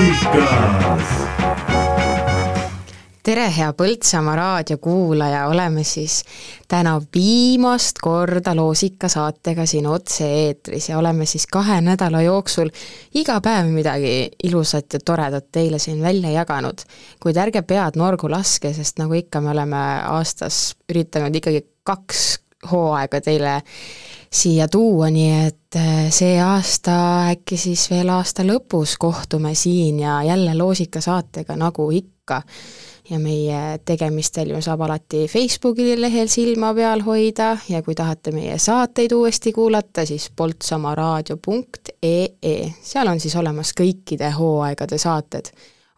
loosikas. tere, hea Põltsamaa raadiokuulaja, oleme siis täna viimast korda Loosika saatega siin otse-eetris ja oleme siis kahe nädala jooksul iga päev midagi ilusat ja toredat teile siin välja jaganud. kuid ärge pead norgu laske, sest nagu ikka, me oleme aastas üritanud ikkagi kaks hooaega teile siia tuua, nii et äh, see aasta, äkki siis veel aasta lõpus kohtume siin ja jälle Loosika saatega, nagu ikka. ja meie tegemistel ju saab alati Facebooki lehel silma peal hoida ja kui tahate meie saateid uuesti kuulata, siis poltsamaraadio.ee, seal on siis olemas kõikide hooaegade saated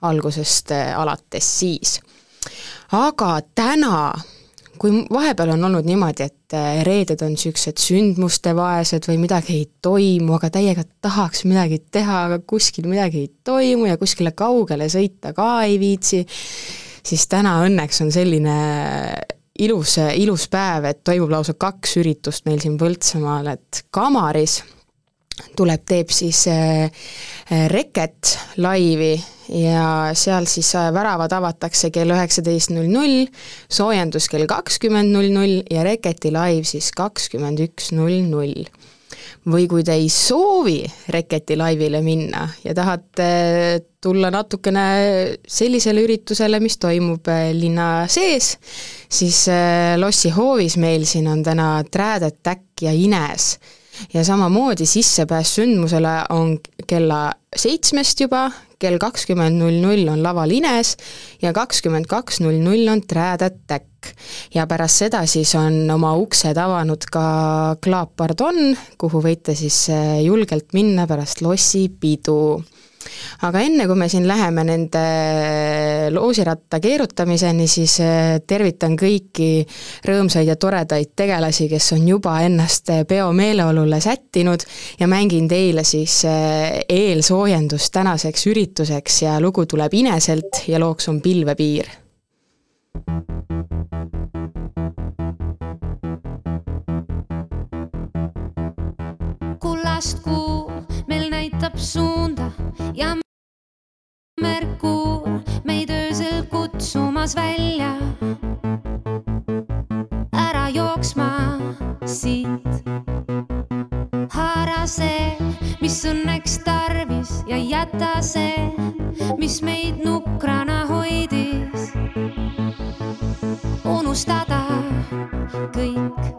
algusest äh, alates siis. aga täna kui vahepeal on olnud niimoodi, et äh, reeded on niisugused sündmustevaesed või midagi ei toimu, aga täiega tahaks midagi teha, aga kuskil midagi ei toimu ja kuskile kaugele sõita ka ei viitsi, siis täna õnneks on selline ilus, ilus päev, et toimub lausa kaks üritust meil siin Põltsamaal, et Kamaris tuleb, teeb siis äh, Reket laivi ja seal siis äh, väravad avatakse kell üheksateist null null, soojendus kell kakskümmend null null ja Reketi live siis kakskümmend üks null null. või kui te ei soovi Reketi laivile minna ja tahate tulla natukene sellisele üritusele, mis toimub äh, linna sees, siis äh, Lossi hoovis meil siin on täna Träädet, Täkk ja Ines ja samamoodi sissepääs sündmusele on kella seitsmest juba, kell kakskümmend null null on laval Ines ja kakskümmend kaks null null on Trad Attack. ja pärast seda siis on oma uksed avanud ka Club Pardon, kuhu võite siis eh, julgelt minna pärast lossipidu aga enne, kui me siin läheme nende loosiratta keerutamiseni, siis äh, tervitan kõiki rõõmsaid ja toredaid tegelasi, kes on juba ennast äh, peo meeleolule sättinud ja mängin teile siis äh, eelsoojendust tänaseks ürituseks ja lugu tuleb Ineselt ja looks on Pilvepiir. Kullast kuu meil näitab suunda ja Merkuur meid öösel kutsumas välja. ära jooksma siit. haara see, mis õnneks tarvis ja jäta see, mis meid nukrana hoidis. unustada kõik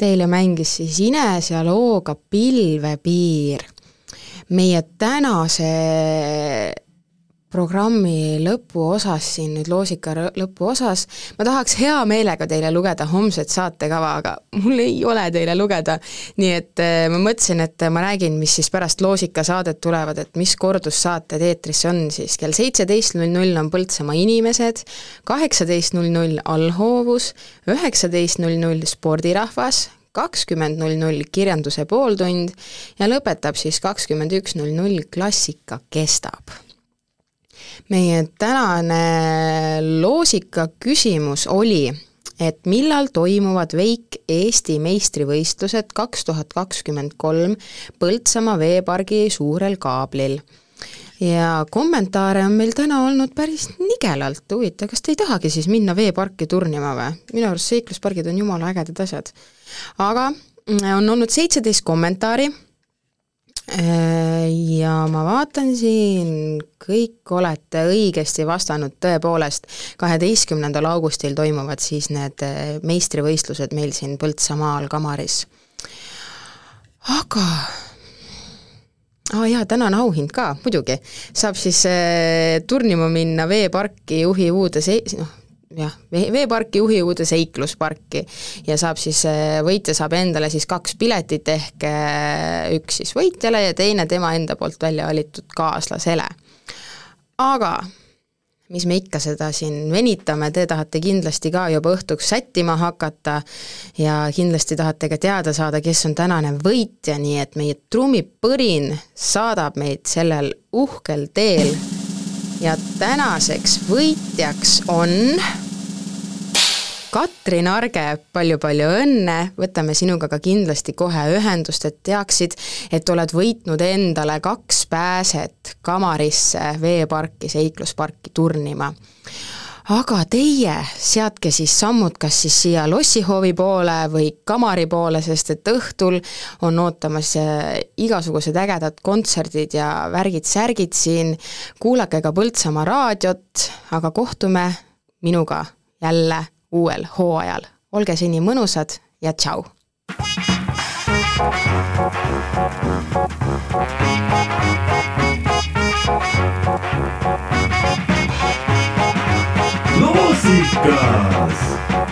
Teile mängis siis Ines ja looga Pilvepiir. meie tänase programmi lõpuosas siin nüüd loosika lõpuosas, ma tahaks hea meelega teile lugeda homset saatekava, aga mul ei ole teile lugeda, nii et eh, ma mõtlesin, et ma räägin, mis siis pärast loosikasaadet tulevad, et mis kordussaated eetrisse on siis, kell seitseteist null null on Põltsamaa inimesed, kaheksateist null null allhoovus, üheksateist null null spordirahvas, kakskümmend null null kirjanduse pooltund ja lõpetab siis kakskümmend üks null null klassika kestab meie tänane loosika küsimus oli, et millal toimuvad Veik Eesti meistrivõistlused kaks tuhat kakskümmend kolm Põltsamaa veepargi suurel kaablil. ja kommentaare on meil täna olnud päris nigelalt, huvitav, kas te ei tahagi siis minna veeparki turnima või? minu arust seikluspargid on jumala ägedad asjad. aga mm, on olnud seitseteist kommentaari Äh, ja ma vaatan siin, kõik olete õigesti vastanud, tõepoolest, kaheteistkümnendal augustil toimuvad siis need äh, meistrivõistlused meil siin Põltsamaal Kamaris. aga aa ah, jaa, tänane auhind ka, muidugi, saab siis äh, turnima minna veeparki juhi uude se-, noh, jah, veeparki, juhi uude seiklusparki ja saab siis, võitja saab endale siis kaks piletit, ehk äh, üks siis võitjale ja teine tema enda poolt välja valitud kaaslasele. aga mis me ikka seda siin venitame, te tahate kindlasti ka juba õhtuks sättima hakata ja kindlasti tahate ka teada saada, kes on tänane võitja, nii et meie trummipõrin saadab meid sellel uhkel teel ja tänaseks võitjaks on Katrin Arge. Palju,, palju-palju õnne, võtame sinuga ka kindlasti kohe ühendust, et teaksid, et oled võitnud endale kaks pääset Kamarisse veeparki, seiklusparki turnima aga teie seadke siis sammud kas siis siia lossihoovi poole või kamari poole, sest et õhtul on ootamas äh, igasugused ägedad kontserdid ja värgid-särgid siin, kuulake ka Põltsamaa raadiot, aga kohtume minuga jälle uuel hooajal. olge seni mõnusad ja tšau! Podcast.